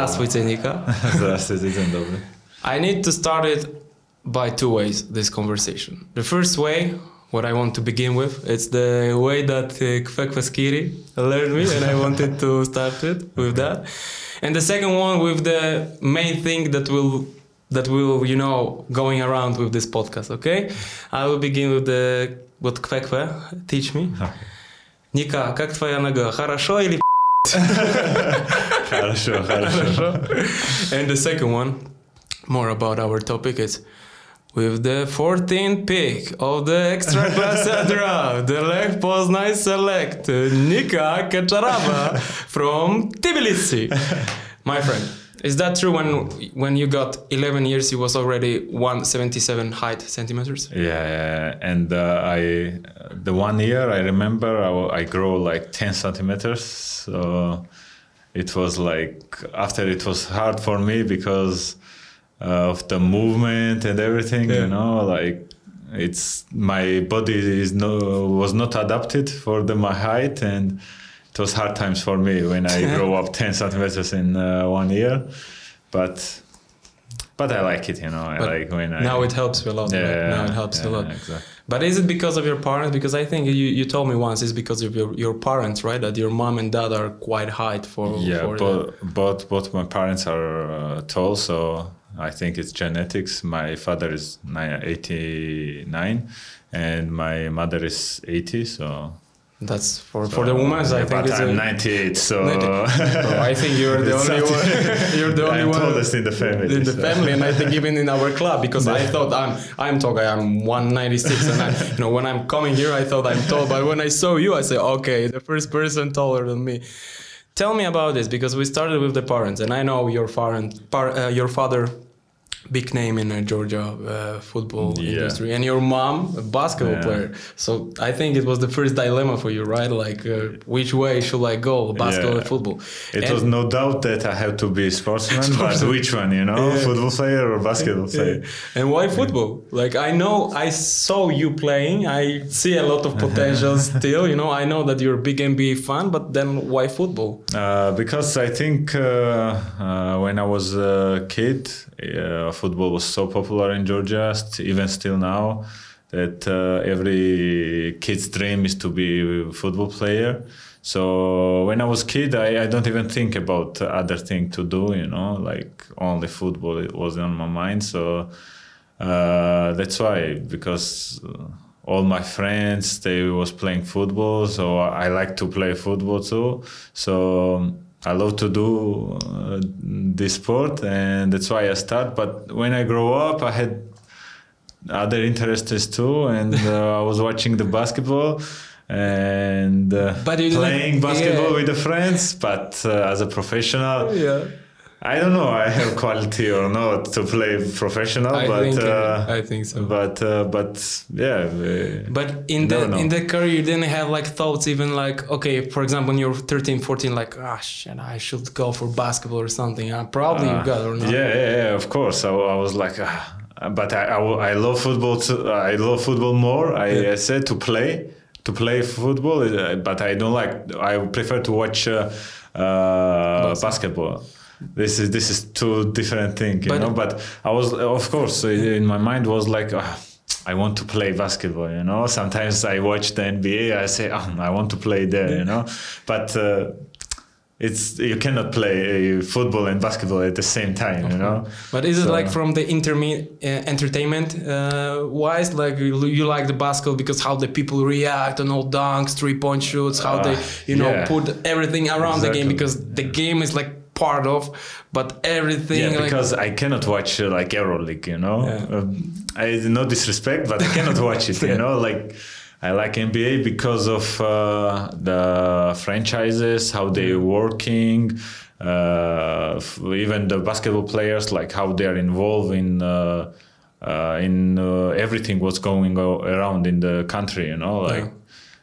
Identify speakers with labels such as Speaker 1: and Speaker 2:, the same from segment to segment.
Speaker 1: Здравствуйте, Nika.
Speaker 2: Здравствуйте, dzień dobry.
Speaker 1: I need to start it by two ways, this conversation. The first way, what I want to begin with, it's the way that uh, Kwekwaskiri learned me, and I wanted to start it with that. And the second one with the main thing that will that will you know going around with this podcast. Okay, I will begin with the what Kwekwe teach me. Ника, как твоя нога? Хорошо или
Speaker 2: Хорошо, хорошо.
Speaker 1: and the second one, more about our topic, is with the 14th pick of the extra class draft, the Lech Poznań select Nika Kaczaraba from Tbilisi. My friend, is that true? When when you got 11 years, he was already 177 height centimeters.
Speaker 2: Yeah, yeah. and uh, I, the one year I remember I, I grow like 10 centimeters. So it was like, after it was hard for me because of the movement and everything,
Speaker 1: Yeah.
Speaker 2: you know, like it's, my body is no, was not adapted for the, my height and it was hard times for me when I grow up 10 centimeters in uh, one year. But, but I like it, you know, I like when I.
Speaker 1: now it helps a lot.
Speaker 2: Yeah,
Speaker 1: now it helps
Speaker 2: yeah,
Speaker 1: a lot.
Speaker 2: Exactly.
Speaker 1: But is it because of your parents? Because I think you, you told me once it's because of your, your parents, right? That your mom and dad are quite height for
Speaker 2: Yeah,
Speaker 1: for
Speaker 2: both, both both my parents are uh, tall, so I think it's genetics. My father is 89 and my mother is 80, so.
Speaker 1: That's for for the women. I think
Speaker 2: but
Speaker 1: it's
Speaker 2: I'm
Speaker 1: a,
Speaker 2: 98, so.
Speaker 1: Oh, I think you're the only one. You're the only
Speaker 2: I'm
Speaker 1: one
Speaker 2: tallest in the family.
Speaker 1: in the
Speaker 2: so.
Speaker 1: family, and I think even in our club because I thought I'm I'm tall. I'm 196, and I, you know when I'm coming here, I thought I'm tall, but when I saw you, I said, okay, the first person taller than me. Tell me about this because we started with the parents, and I know your parent, par, uh, your father, big name in uh, Georgia uh, football
Speaker 2: Yeah.
Speaker 1: industry, and your mom, a basketball
Speaker 2: Yeah.
Speaker 1: player. So I think it was the first dilemma for you, right? Like, uh, which way should I go, basketball
Speaker 2: Yeah.
Speaker 1: or football?
Speaker 2: It
Speaker 1: And-
Speaker 2: was no doubt that I have to be a sportsman, but which one, you know, football player or basketball player?
Speaker 1: And why football? Like I know I saw you playing. I see a lot of potential still. You know, I know that you're a big NBA fan, but then why football?
Speaker 2: Uh, because I think uh, uh, when I was a kid, football was so popular in Georgia, st- even still now, that uh, every kid's dream is to be a football player. So when I was kid, I, I don't even think about other thing to do, you know, like only football it was on my mind. So uh, that's why because uh, all my friends they was playing football so i like to play football too so i love to do uh, this sport and that's why i start but when i grow up i had other interests too and uh, i was watching the basketball and uh,
Speaker 1: But you didn't-
Speaker 2: playing basketball
Speaker 1: yeah.
Speaker 2: with the friends but uh, as a professional
Speaker 1: Yeah,
Speaker 2: I don't know. I have quality or not to play professional,
Speaker 1: I
Speaker 2: but
Speaker 1: think
Speaker 2: uh,
Speaker 1: I think so.
Speaker 2: but uh, but yeah.
Speaker 1: But in
Speaker 2: You
Speaker 1: the
Speaker 2: know.
Speaker 1: in the career, you didn't have like thoughts, even like okay, for example, when you're 13, 14, like ah shit, I should go for basketball or something. Uh, probably you
Speaker 2: uh,
Speaker 1: got or not.
Speaker 2: Yeah, yeah, yeah. Of course. I, I was like, ah, but I, I, I love football. Too, I love football more. I,
Speaker 1: Yeah.
Speaker 2: I said to play to play football, uh, but I don't like. I prefer to watch uh, uh, basketball. This is this is two different things, you
Speaker 1: But-
Speaker 2: know. But I was, of course, in my mind was like. ah, I want to play basketball, you know. Sometimes I watch the NBA. I say, oh, I want to play there, you know. But uh, it's you cannot play uh, football and basketball at the same time, you know.
Speaker 1: But is it
Speaker 2: So-
Speaker 1: like from the interme- uh, entertainment uh, wise, like you, you like the basketball because how the people react and all dunks, three point shoots, how they
Speaker 2: Uh,
Speaker 1: you know
Speaker 2: yeah.
Speaker 1: put everything around the game
Speaker 2: Exactly.
Speaker 1: because the game is like part of, but everything
Speaker 2: Yeah,
Speaker 1: like
Speaker 2: because I cannot watch uh, like EuroLeague, you know.
Speaker 1: Yeah.
Speaker 2: Um, I no disrespect, but I cannot watch it, you know. Like I like NBA because of uh, the franchises, how they working, uh, even the basketball players, like how they are involved in. Uh, uh, in uh, everything what's going around in the country, you know, like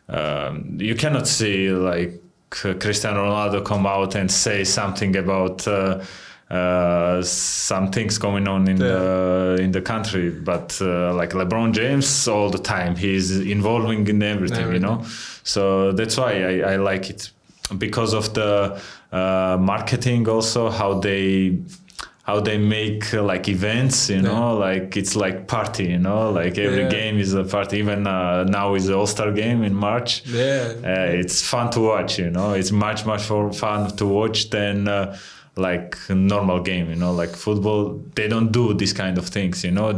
Speaker 2: um, you cannot see like Cristiano Ronaldo come out and say something about uh, uh, some things going on in the in the country, but uh, like LeBron James all the time he's involving in everything, you know. So that's why I, I like it. because of the uh, marketing also how they how they make uh, like events you know like it's like party you know like every
Speaker 1: Yeah.
Speaker 2: game is a party. Even uh, now is the all-star game in march.
Speaker 1: Yeah.
Speaker 2: uh, it's fun to watch you know. It's much much more fun to watch than uh, like a normal game you know like football. They don't do this kind of things you know.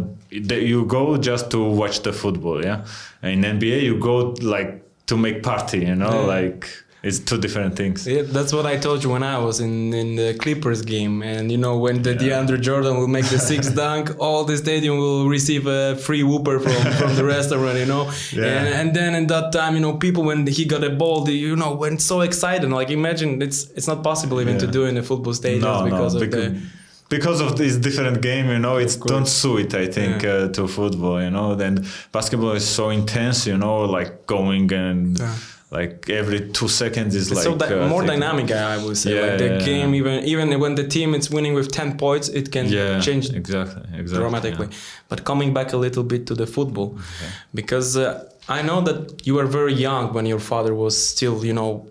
Speaker 2: They- you go just to watch the football yeah? In nba you go like to make party you know
Speaker 1: Yeah.
Speaker 2: like it's two different things
Speaker 1: Yeah, that's what I told you when I was in, in the Clippers game, and you know when the DeAndre Jordan will make the sixth dunk, all the stadium will receive a free Whopper from, from the restaurant, you know.
Speaker 2: Yeah.
Speaker 1: And, and then in that time, you know, people when he got a ball, they, you know, went so excited. Like imagine it's it's not possible even to do in a football stadium
Speaker 2: no,
Speaker 1: because
Speaker 2: no,
Speaker 1: of
Speaker 2: because,
Speaker 1: the
Speaker 2: because of this different game, you know, it's don't suit, I think,
Speaker 1: Yeah.
Speaker 2: uh, to football, you know. Then basketball is so intense, you know, like going and
Speaker 1: Yeah.
Speaker 2: Like every two seconds is like
Speaker 1: so that,
Speaker 2: uh,
Speaker 1: more dynamic, I would say.
Speaker 2: Yeah,
Speaker 1: like the
Speaker 2: yeah,
Speaker 1: game,
Speaker 2: yeah.
Speaker 1: even even when the team is winning with ten points, it can change
Speaker 2: exactly, exactly,
Speaker 1: dramatically. But coming back a little bit to the football, because uh, I know that you were very young when your father was still, you know,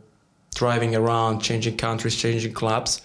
Speaker 1: driving around, changing countries, changing clubs,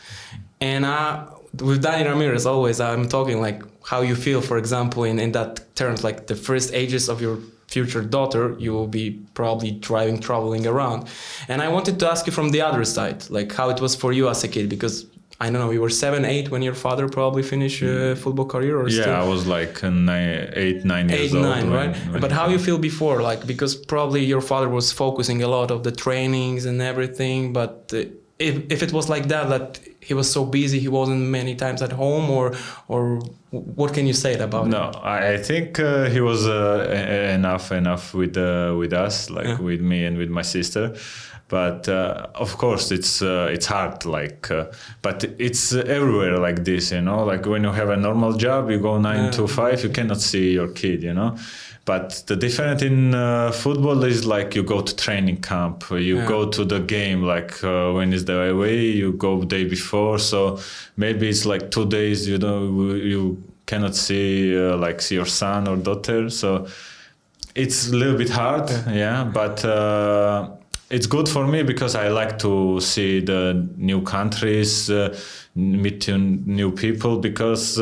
Speaker 1: and uh, with Danny Ramirez, always I'm talking like how you feel, for example, in in that terms, like the first ages of your future daughter, you will be probably driving, traveling around, and I wanted to ask you from the other side, like how it was for you as a kid, because. I don't know. You were seven, eight when your father probably finished uh, football career, or
Speaker 2: Yeah,
Speaker 1: still?
Speaker 2: I was like nine, eight, nine years
Speaker 1: eight
Speaker 2: old.
Speaker 1: nine
Speaker 2: when-
Speaker 1: right
Speaker 2: when
Speaker 1: but how you feel before like because probably your father was focusing a lot of the trainings and everything but uh, if, if it was like that that he was so busy he wasn't many times at home or or what can you say about it?
Speaker 2: No, I I think uh, he was uh, enough enough with uh, with us, like
Speaker 1: Yeah.
Speaker 2: with me and with my sister. But uh, of course, it's uh, it's hard. Like, uh, but it's everywhere like this, you know. Like when you have a normal job, you go nine
Speaker 1: Yeah.
Speaker 2: to five, you cannot see your kid, you know. But the difference in uh, football is like you go to training camp, you
Speaker 1: Yeah.
Speaker 2: go to the game. Like uh, when is the away, you go day before. So maybe it's like two days. You know, you cannot see uh, like see your son or daughter. So it's a little bit hard, yeah. But uh, it's good for me because I like to see the new countries, uh, meet new- new people because.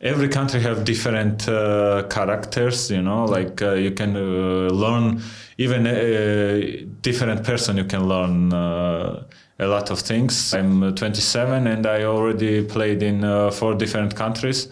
Speaker 2: Uh, every country have different uh, characters you know like uh, you can uh, learn even a different person you can learn uh, a lot of things. I'm uh, 27 and i already played in uh, four different countries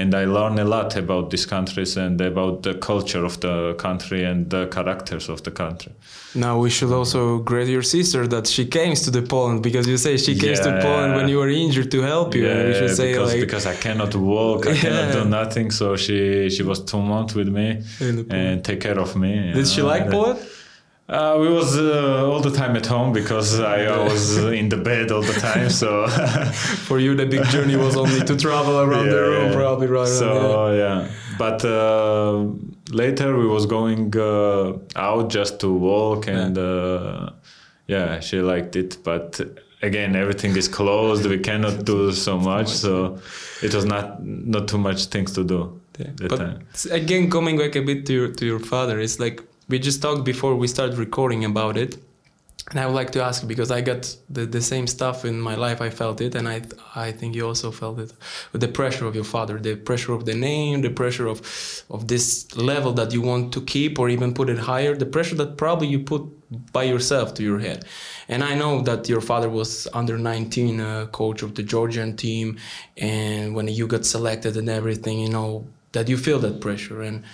Speaker 2: and i learn a lot about these countries and about the culture of the country and the characters of the country.
Speaker 1: Now we should also greet your sister that she came to the poland because you say she came to poland when you were injured to help you. And we should say
Speaker 2: because,
Speaker 1: like
Speaker 2: because i cannot walk i cannot do nothing so she she was two months with me
Speaker 1: in the Poland.
Speaker 2: and take care of me
Speaker 1: did she
Speaker 2: know,
Speaker 1: like
Speaker 2: and-
Speaker 1: poland
Speaker 2: Uh, we was uh, all the time at home because I, was in the bed all the time. So
Speaker 1: for you the big journey was only to travel around the room
Speaker 2: yeah.
Speaker 1: probably right
Speaker 2: so yeah. But uh, later we was going uh, out just to walk and uh, yeah, she liked it. But again, everything is closed. We cannot do so much. So it was not not too much things to do.
Speaker 1: Yeah. But
Speaker 2: time.
Speaker 1: again, coming back a bit to your, to your father, it's like we just talked before we started recording about it. And I would like to ask because I got the, the same stuff in my life. I felt it, and I I think you also felt it with the pressure of your father, the pressure of the name, the pressure of of this level that you want to keep or even put it higher, the pressure that probably you put by yourself to your head. And I know that your father was under 19 uh, coach of the Georgian team, and when you got selected and everything, you know that you feel that pressure and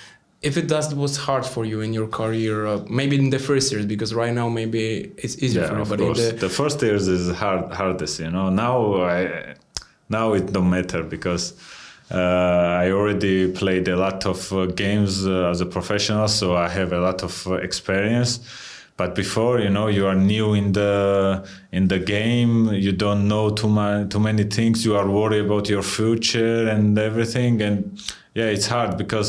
Speaker 1: if it does was hard for you in your career uh, maybe in the first years because right now maybe it's easier
Speaker 2: yeah,
Speaker 1: for you
Speaker 2: of course.
Speaker 1: the
Speaker 2: the first years is hard hardest you know. Now i now it don't matter because uh, i already played a lot of uh, games uh, as a professional so i have a lot of uh, experience. But before you know you are new in the in the game you don't know too much too many things you are worried about your future and everything. And yeah it's hard because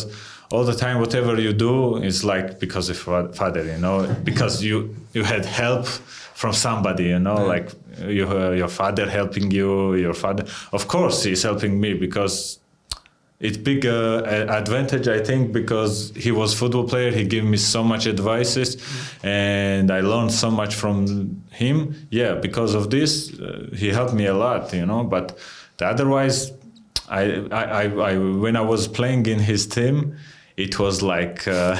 Speaker 2: all the time whatever you do is like because of father you know because you you had help from somebody you know like you uh, your father helping you your father of course he's helping me because it's big uh, advantage I think because he was football player. He gave me so much advices, and I learned so much from him. Yeah, because of this, uh, he helped me a lot. You know, but otherwise, I, I, I, I when I was playing in his team, it was like uh,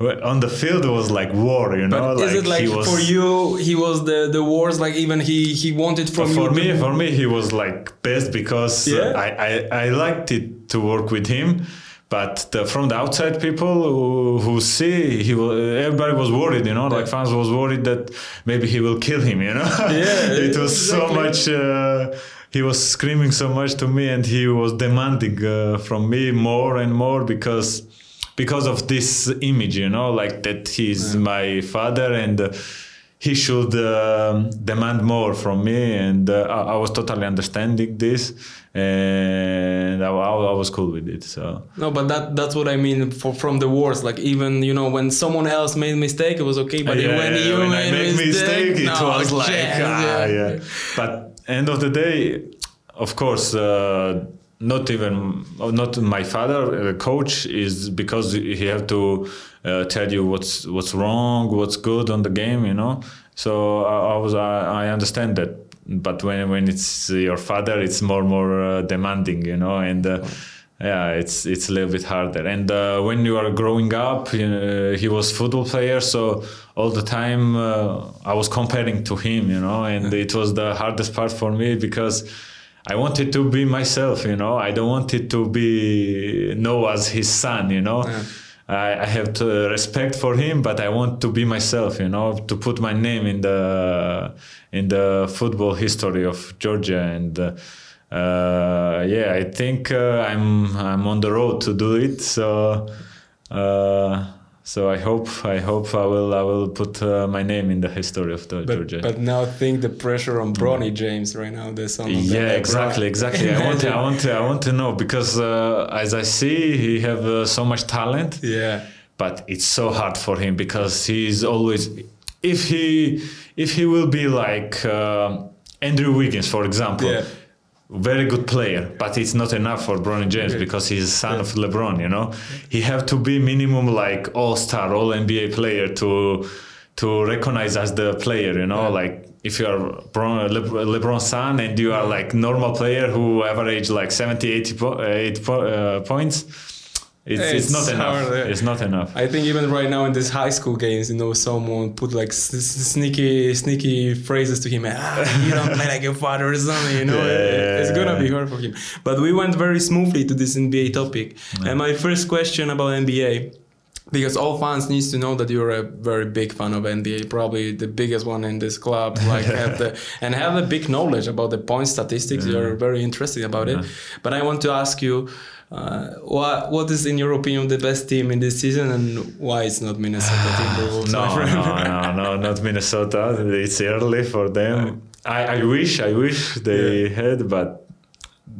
Speaker 2: on the field it was like war you know
Speaker 1: but is it like was, for you he was the the wars like even he he wanted from
Speaker 2: for
Speaker 1: you
Speaker 2: me to... for me he was like best because uh, yeah. I, I i liked it to work with him but the, from the outside people who, who see he will, everybody was worried you know like fans was worried that maybe he will kill him you know
Speaker 1: yeah
Speaker 2: it was exactly. so much uh, he was screaming so much to me and he was demanding uh, from me more and more because because of this image you know like that he's yeah. my father and uh, he should uh, demand more from me and uh, I, I, was totally understanding this and I, I, was cool with it so
Speaker 1: no but that that's what i mean for, from the wars like even you know when someone else made mistake it was okay but
Speaker 2: yeah,
Speaker 1: when you
Speaker 2: when
Speaker 1: made
Speaker 2: mistake,
Speaker 1: mistake
Speaker 2: it was like ah,
Speaker 1: yeah.
Speaker 2: yeah. But end of the day of course uh, not even not my father the coach is because he have to uh, tell you what's what's wrong what's good on the game you know? So i, I was I, I, understand that. But when when it's your father it's more more uh, demanding you know? And uh, yeah it's it's a little bit harder. And uh, when you are growing up you know, he was football player so all the time uh, i was comparing to him you know and it was the hardest part for me because I wanted to be myself, you know. I don't want it to be know as his son, you know. Yeah. I, I, have to respect for him, but I want to be myself, you know, to put my name in the in the football history of Georgia, and uh, uh, yeah, I think uh, I'm I'm on the road to do it. So uh, so I hope I hope I will I will put uh, my name in the history of the
Speaker 1: but,
Speaker 2: Georgia.
Speaker 1: But now think the pressure on Bronny James right now. The son.
Speaker 2: yeah, exactly, exactly. I want to, I want to I want to know because uh, as I see, he have uh, so much talent.
Speaker 1: Yeah.
Speaker 2: But it's so hard for him because he's always if he if he will be like uh, Andrew Wiggins, for example.
Speaker 1: Yeah
Speaker 2: very good player, but it's not enough for Bronny James because he's son yeah. of LeBron. You know, he have to be minimum like all star, all NBA player to to recognize as the player. You know, yeah. like if you are Bron, Le, LeBron's son and you are like normal player who average like 70, 80 po- 80 po- uh, points it's, it's, it's, not enough. Hard, It's not enough.
Speaker 1: I think even right now in these high school games, you know, someone put like sneaky, sneaky phrases to him. Ah, you don't play like your father or something. You know, yeah. it's gonna be hard for him. But we went very smoothly to this NBA topic. Yeah. And my first question about NBA, because all fans needs to know that you're a very big fan of NBA, probably the biggest one in this club. Like have the and have a big knowledge about the point statistics. You're very interested about it. But I want to ask you uh, what what is in your opinion the best team in this season and why it's not Minnesota Timberwolves?
Speaker 2: no, no, no, no, not Minnesota. It's early for them. I, I wish, I wish they yeah. had, but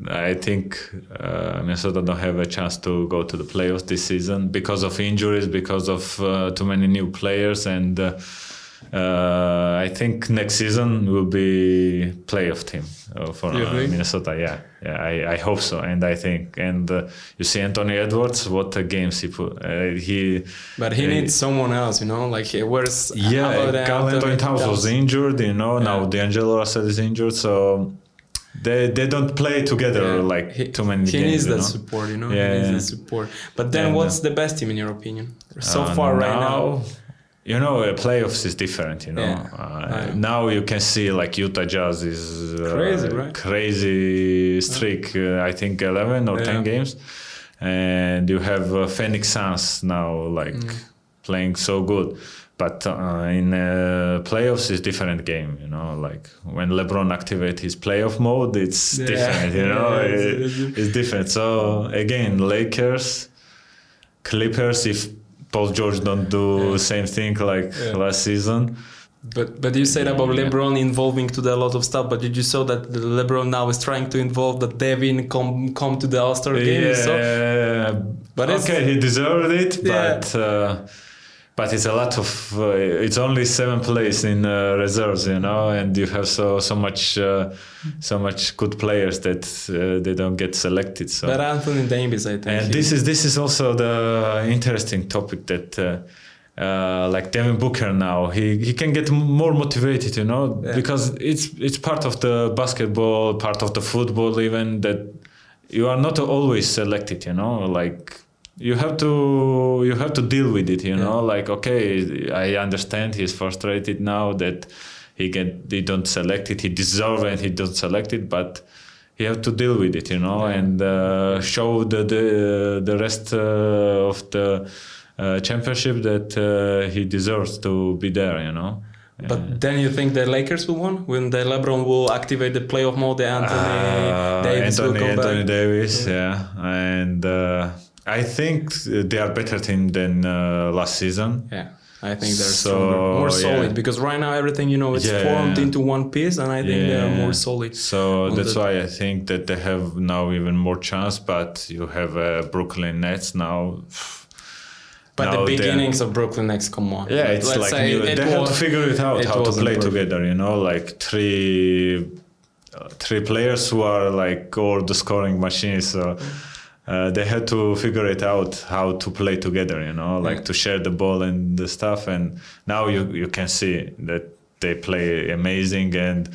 Speaker 2: I think uh, Minnesota don't have a chance to go to the playoffs this season because of injuries, because of uh, too many new players, and uh, uh, I think next season will be playoff team uh, for uh, Minnesota. Yeah, yeah, I, I hope so, and I think, and uh, you see Anthony Edwards, what a games he put. Uh, he,
Speaker 1: but he needs someone else, you know, like where's
Speaker 2: yeah, Karl Anthony Towns was injured, you know. Yeah. Now D'Angelo Russell is injured, so they they don't play together yeah. like he, too many
Speaker 1: he
Speaker 2: games.
Speaker 1: needs that
Speaker 2: know?
Speaker 1: support, you know. Yeah, he needs that support. But then, and, what's the best team in your opinion so far right now?
Speaker 2: You know uh, playoffs is different you know? Yeah. uh, now you can see like utah jazz is
Speaker 1: uh, crazy right?
Speaker 2: crazy streak uh, i think 11 or yeah. 10 games. And you have uh, phoenix suns now like mm. playing so good. But uh, in playoffs is different game you know? Like when lebron activate his playoff mode it's different you know? it's, it's different. So again lakers clippers if Paul George don't do yeah. same thing like yeah. last season.
Speaker 1: But but you said about LeBron involving to the, a lot of stuff. But did you saw that LeBron now is trying to involve that Devin come come to the All Star game?
Speaker 2: Yeah, so, but okay, he deserved it. But uh, but it's a lot of uh, it's only seven plays in uh, reserves you know and you have so so much uh, so much good players that uh, they don't get selected so
Speaker 1: But Anthony Davis, I think.
Speaker 2: and this is this is also the interesting topic that uh, uh, like Devin Booker now he, he can get more motivated you know
Speaker 1: Yeah.
Speaker 2: because it's it's part of the basketball part of the football even that you are not always selected you know like you have to you have to deal with it you know like okay I understand he's frustrated now that he get he don't select it he deserve it he don't select it but you have to deal with it, you know,
Speaker 1: Yeah.
Speaker 2: and uh, show the the, the rest uh, of the uh, championship that uh, he deserves to be there, you know.
Speaker 1: But then you think the Lakers will win when the LeBron will activate the playoff mode? The Anthony
Speaker 2: Uh,
Speaker 1: Davis
Speaker 2: Anthony,
Speaker 1: will come
Speaker 2: Anthony
Speaker 1: back.
Speaker 2: Davis, yeah, and uh, I think they are better team than uh, last season.
Speaker 1: Yeah, I think they're
Speaker 2: So,
Speaker 1: stronger, more solid
Speaker 2: yeah.
Speaker 1: because right now everything you know it's
Speaker 2: Yeah,
Speaker 1: formed
Speaker 2: yeah.
Speaker 1: into one piece, and I think they are more solid.
Speaker 2: So that's
Speaker 1: the-
Speaker 2: why I think that they have now even more chance. But you have uh, Brooklyn Nets now.
Speaker 1: But
Speaker 2: Now
Speaker 1: the beginnings of Brooklyn Nets, come on.
Speaker 2: Yeah, it's
Speaker 1: let's
Speaker 2: like new,
Speaker 1: it
Speaker 2: they have to figure it out
Speaker 1: it
Speaker 2: how to play together. You know, like three uh, three players who are like all the scoring machines. So uh, they had to figure it out how to play together. You know, like
Speaker 1: Yeah.
Speaker 2: to share the ball and the stuff. And now you you can see that they play amazing. And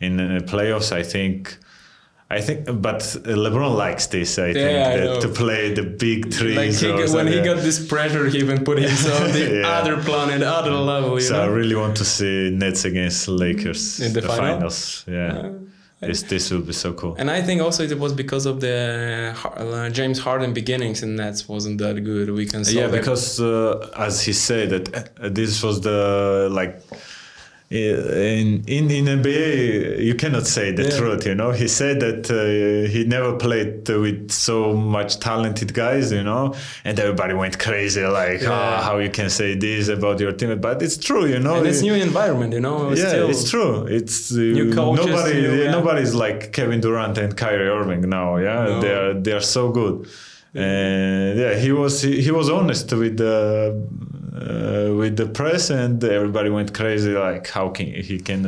Speaker 2: in the playoffs, I think. I think, but LeBron likes this. I
Speaker 1: Yeah,
Speaker 2: think
Speaker 1: know.
Speaker 2: that to play the big three.
Speaker 1: Like he, when he got this pressure, he even put himself on the
Speaker 2: Yeah.
Speaker 1: other planet, other level. You
Speaker 2: So I really want to see Nets against Lakers
Speaker 1: In the final?
Speaker 2: finals. Yeah, this this will be so cool.
Speaker 1: And I think also it was because of the uh, James Harden beginnings in Nets wasn't that good. We can
Speaker 2: yeah, because uh, as he said that uh, this was the like. In, in in NBA, you cannot say the
Speaker 1: Yeah.
Speaker 2: truth. You know, he said that uh, he never played with so much talented guys. You know, and everybody went crazy, like,
Speaker 1: Yeah.
Speaker 2: "Ah, how you can say this about your team? But it's true. You know,
Speaker 1: and it's
Speaker 2: It-
Speaker 1: new environment, you know.
Speaker 2: yeah,
Speaker 1: still,
Speaker 2: it's true. It's uh,
Speaker 1: New coaches,
Speaker 2: nobody.
Speaker 1: new- yeah.
Speaker 2: Nobody's like Kevin Durant and Kyrie Irving now. Yeah,
Speaker 1: No.
Speaker 2: they are they are so good. And yeah, he was he, he was honest with the uh, with the press, and everybody went crazy. Like how can he can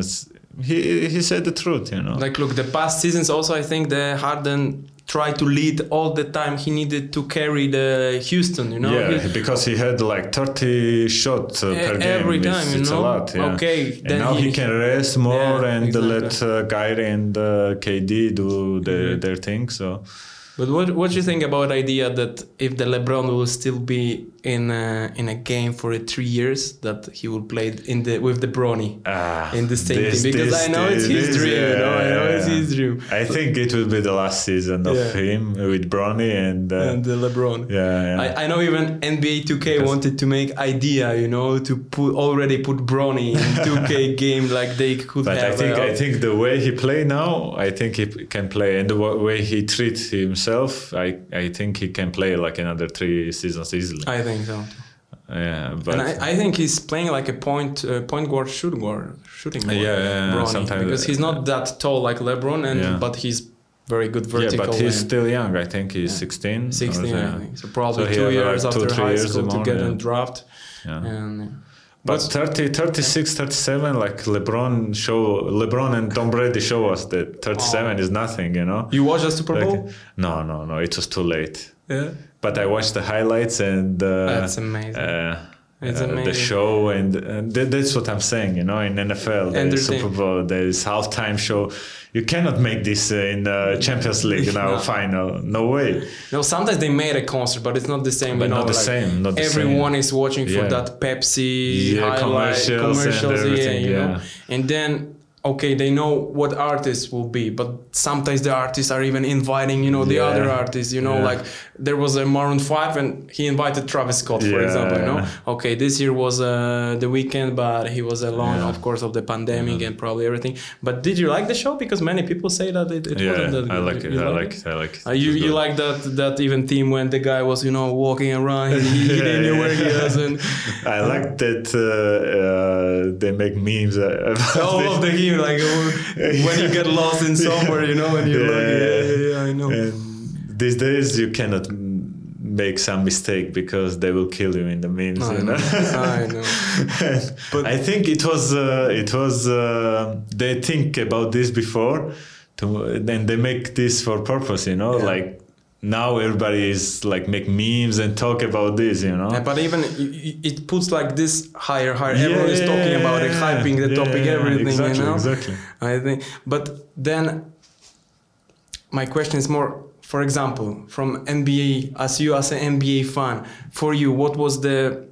Speaker 2: he he said the truth, you know.
Speaker 1: Like, look, the past seasons also, I think the Harden tried to lead all the time. He needed to carry the Houston, you know.
Speaker 2: yeah,
Speaker 1: He-
Speaker 2: because he had like 30 shots uh, per game.
Speaker 1: every
Speaker 2: It's-
Speaker 1: time, you
Speaker 2: it's,
Speaker 1: know?
Speaker 2: a lot. Yeah.
Speaker 1: Okay,
Speaker 2: and
Speaker 1: then
Speaker 2: now he,
Speaker 1: he-
Speaker 2: can rest more
Speaker 1: Yeah,
Speaker 2: and
Speaker 1: exactly.
Speaker 2: let uh, Kyrie and uh, KD do their,
Speaker 1: Mhm.
Speaker 2: their thing. So
Speaker 1: But what what do you think about the idea that if the LeBron will still be in a, in a game for three years, that he will play in the with the Bronny
Speaker 2: Ah,
Speaker 1: in the same
Speaker 2: this-
Speaker 1: team? Because
Speaker 2: this-
Speaker 1: I know it's his dream. you know, I know
Speaker 2: yeah,
Speaker 1: it's his dream.
Speaker 2: I think it will be the last season of
Speaker 1: Yeah.
Speaker 2: him with Bronny and, uh,
Speaker 1: and the LeBron.
Speaker 2: yeah, yeah.
Speaker 1: I, I know even NBA 2K
Speaker 2: Because-
Speaker 1: wanted to make idea, you know, to put already put Bronny in 2K game like they could
Speaker 2: but
Speaker 1: have.
Speaker 2: I think
Speaker 1: uh,
Speaker 2: I think the way he play now, I think he can play, and the way he treats himself, I I think he can play like another three seasons easily.
Speaker 1: I so.
Speaker 2: yeah, but
Speaker 1: and I, I think he's playing like a point uh, point guard, shooting guard, shooting guard.
Speaker 2: Yeah, yeah, yeah, sometimes-
Speaker 1: because he's not that tall like LeBron, and
Speaker 2: Yeah.
Speaker 1: but he's very good vertical.
Speaker 2: yeah, but he's still young. I think he's
Speaker 1: Yeah.
Speaker 2: 16. or
Speaker 1: 16,
Speaker 2: so,
Speaker 1: I think. So probably
Speaker 2: So
Speaker 1: two years
Speaker 2: two,
Speaker 1: after high
Speaker 2: years
Speaker 1: school to get
Speaker 2: yeah.
Speaker 1: a draft.
Speaker 2: Yeah.
Speaker 1: And,
Speaker 2: But 30, 36, 37, like LeBron show, LeBron and Tom Brady show us that 37 is nothing, you know.
Speaker 1: you watched the Super Bowl?
Speaker 2: Like, no, no, no, it was too late.
Speaker 1: yeah,
Speaker 2: But I watched the highlights and uh,
Speaker 1: that's amazing.
Speaker 2: uh,
Speaker 1: It's
Speaker 2: uh, the show, and, and th- that's what I'm saying. You know, in NFL, the Super Bowl, there is halftime show. You cannot make this uh, in uh, Champions League now
Speaker 1: No.
Speaker 2: final. No way.
Speaker 1: No, sometimes they made a concert, but it's not the same.
Speaker 2: But
Speaker 1: you know,
Speaker 2: not the
Speaker 1: like
Speaker 2: same, not the
Speaker 1: everyone
Speaker 2: same.
Speaker 1: is watching for
Speaker 2: Yeah.
Speaker 1: that Pepsi
Speaker 2: Yeah,
Speaker 1: highlight
Speaker 2: commercials and
Speaker 1: commercials, yeah, you know. And then okay, they know what artists will be, but sometimes the artists are even inviting, you know, the
Speaker 2: Yeah.
Speaker 1: other artists. You know,
Speaker 2: Yeah.
Speaker 1: like there was a Maroon Five, and he invited Travis Scott, for
Speaker 2: Yeah,
Speaker 1: example. You know,
Speaker 2: yeah.
Speaker 1: okay, this year was uh, the Weeknd, but he was alone,
Speaker 2: Yeah.
Speaker 1: of course, of the pandemic and probably everything. But did you like the show? Because many people say that it, it wasn't that good.
Speaker 2: I like it.
Speaker 1: You
Speaker 2: I
Speaker 1: like
Speaker 2: like it. I like it.
Speaker 1: uh, you you like that that even team when the guy was you know walking around he, he, didn't know where he was and
Speaker 2: I like that uh, uh, they make memes uh, about
Speaker 1: all
Speaker 2: it.
Speaker 1: of the game like uh, when you get lost in somewhere you know and you're like yeah yeah yeah I know
Speaker 2: And these days you cannot make some mistake because they will kill you in the memes.
Speaker 1: I
Speaker 2: you
Speaker 1: know.
Speaker 2: know?
Speaker 1: I know. But-
Speaker 2: I think it was uh, it was uh, they think about this before, to then they make this for purpose. You know,
Speaker 1: Yeah.
Speaker 2: like now everybody is like make memes and talk about this. You know.
Speaker 1: Yeah, but even it puts like this higher, higher. Everyone is talking about it, hyping the
Speaker 2: yeah,
Speaker 1: topic, everything.
Speaker 2: Exactly,
Speaker 1: you know.
Speaker 2: exactly.
Speaker 1: I think, but then my question is more. For example, from NBA, as you as an NBA fan, for you, what was the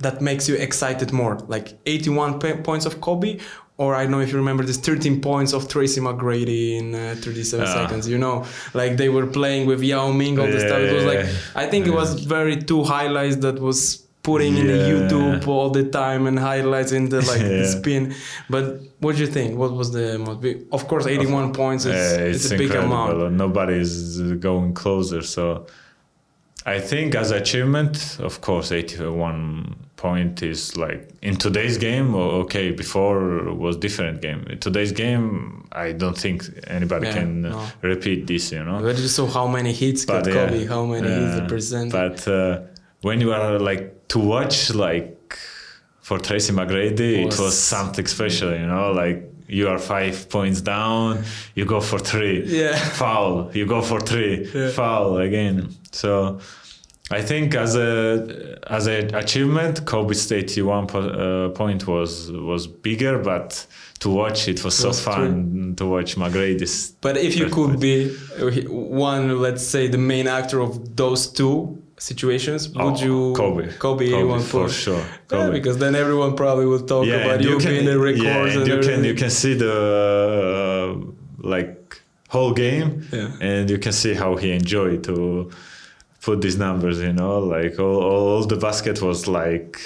Speaker 1: that makes you excited more? Like 81 pe- points of Kobe, or I don't know if you remember this 13 points of Tracy McGrady in uh, 37
Speaker 2: Ah.
Speaker 1: seconds. You know, like they were playing with Yao Ming all this
Speaker 2: Yeah,
Speaker 1: stuff. It was like
Speaker 2: yeah,
Speaker 1: I think it was very two highlights that was putting in the YouTube all the time and highlights in the like the spin. But what do you think? What was the most big? Of course, 81 points is
Speaker 2: Yeah,
Speaker 1: it's, a big amount.
Speaker 2: Nobody is going closer. So I think as achievement, of course, 81 point is like in today's game. Okay, before was different game. In today's game, I don't think anybody
Speaker 1: Yeah,
Speaker 2: can
Speaker 1: no.
Speaker 2: repeat this. You know.
Speaker 1: But you saw how many hits got
Speaker 2: But, yeah,
Speaker 1: Kobe, how many hits the
Speaker 2: yeah.
Speaker 1: percent.
Speaker 2: But uh, when you are like to watch like for Tracy McGrady,
Speaker 1: Was-
Speaker 2: it was something special, you know, like you are five points down, you go for three,
Speaker 1: Yeah.
Speaker 2: foul, you go for three,
Speaker 1: Yeah.
Speaker 2: foul again. So I think as a as a achievement, Kobe's 81 po- uh, point was was bigger, but to watch it was so
Speaker 1: Was
Speaker 2: fun to watch McGrady's.
Speaker 1: But if you could be one, let's say the main actor of those two situations, would
Speaker 2: Oh,
Speaker 1: you
Speaker 2: Kobe,
Speaker 1: Kobe,
Speaker 2: Kobe
Speaker 1: 81
Speaker 2: for sure.
Speaker 1: Yeah, because then everyone probably will talk about
Speaker 2: and
Speaker 1: you, being the records
Speaker 2: yeah,
Speaker 1: and
Speaker 2: and you can you can see the uh, like whole game
Speaker 1: Yeah.
Speaker 2: and you can see how he enjoyed to put these numbers you know? Like all, all, all the basket was like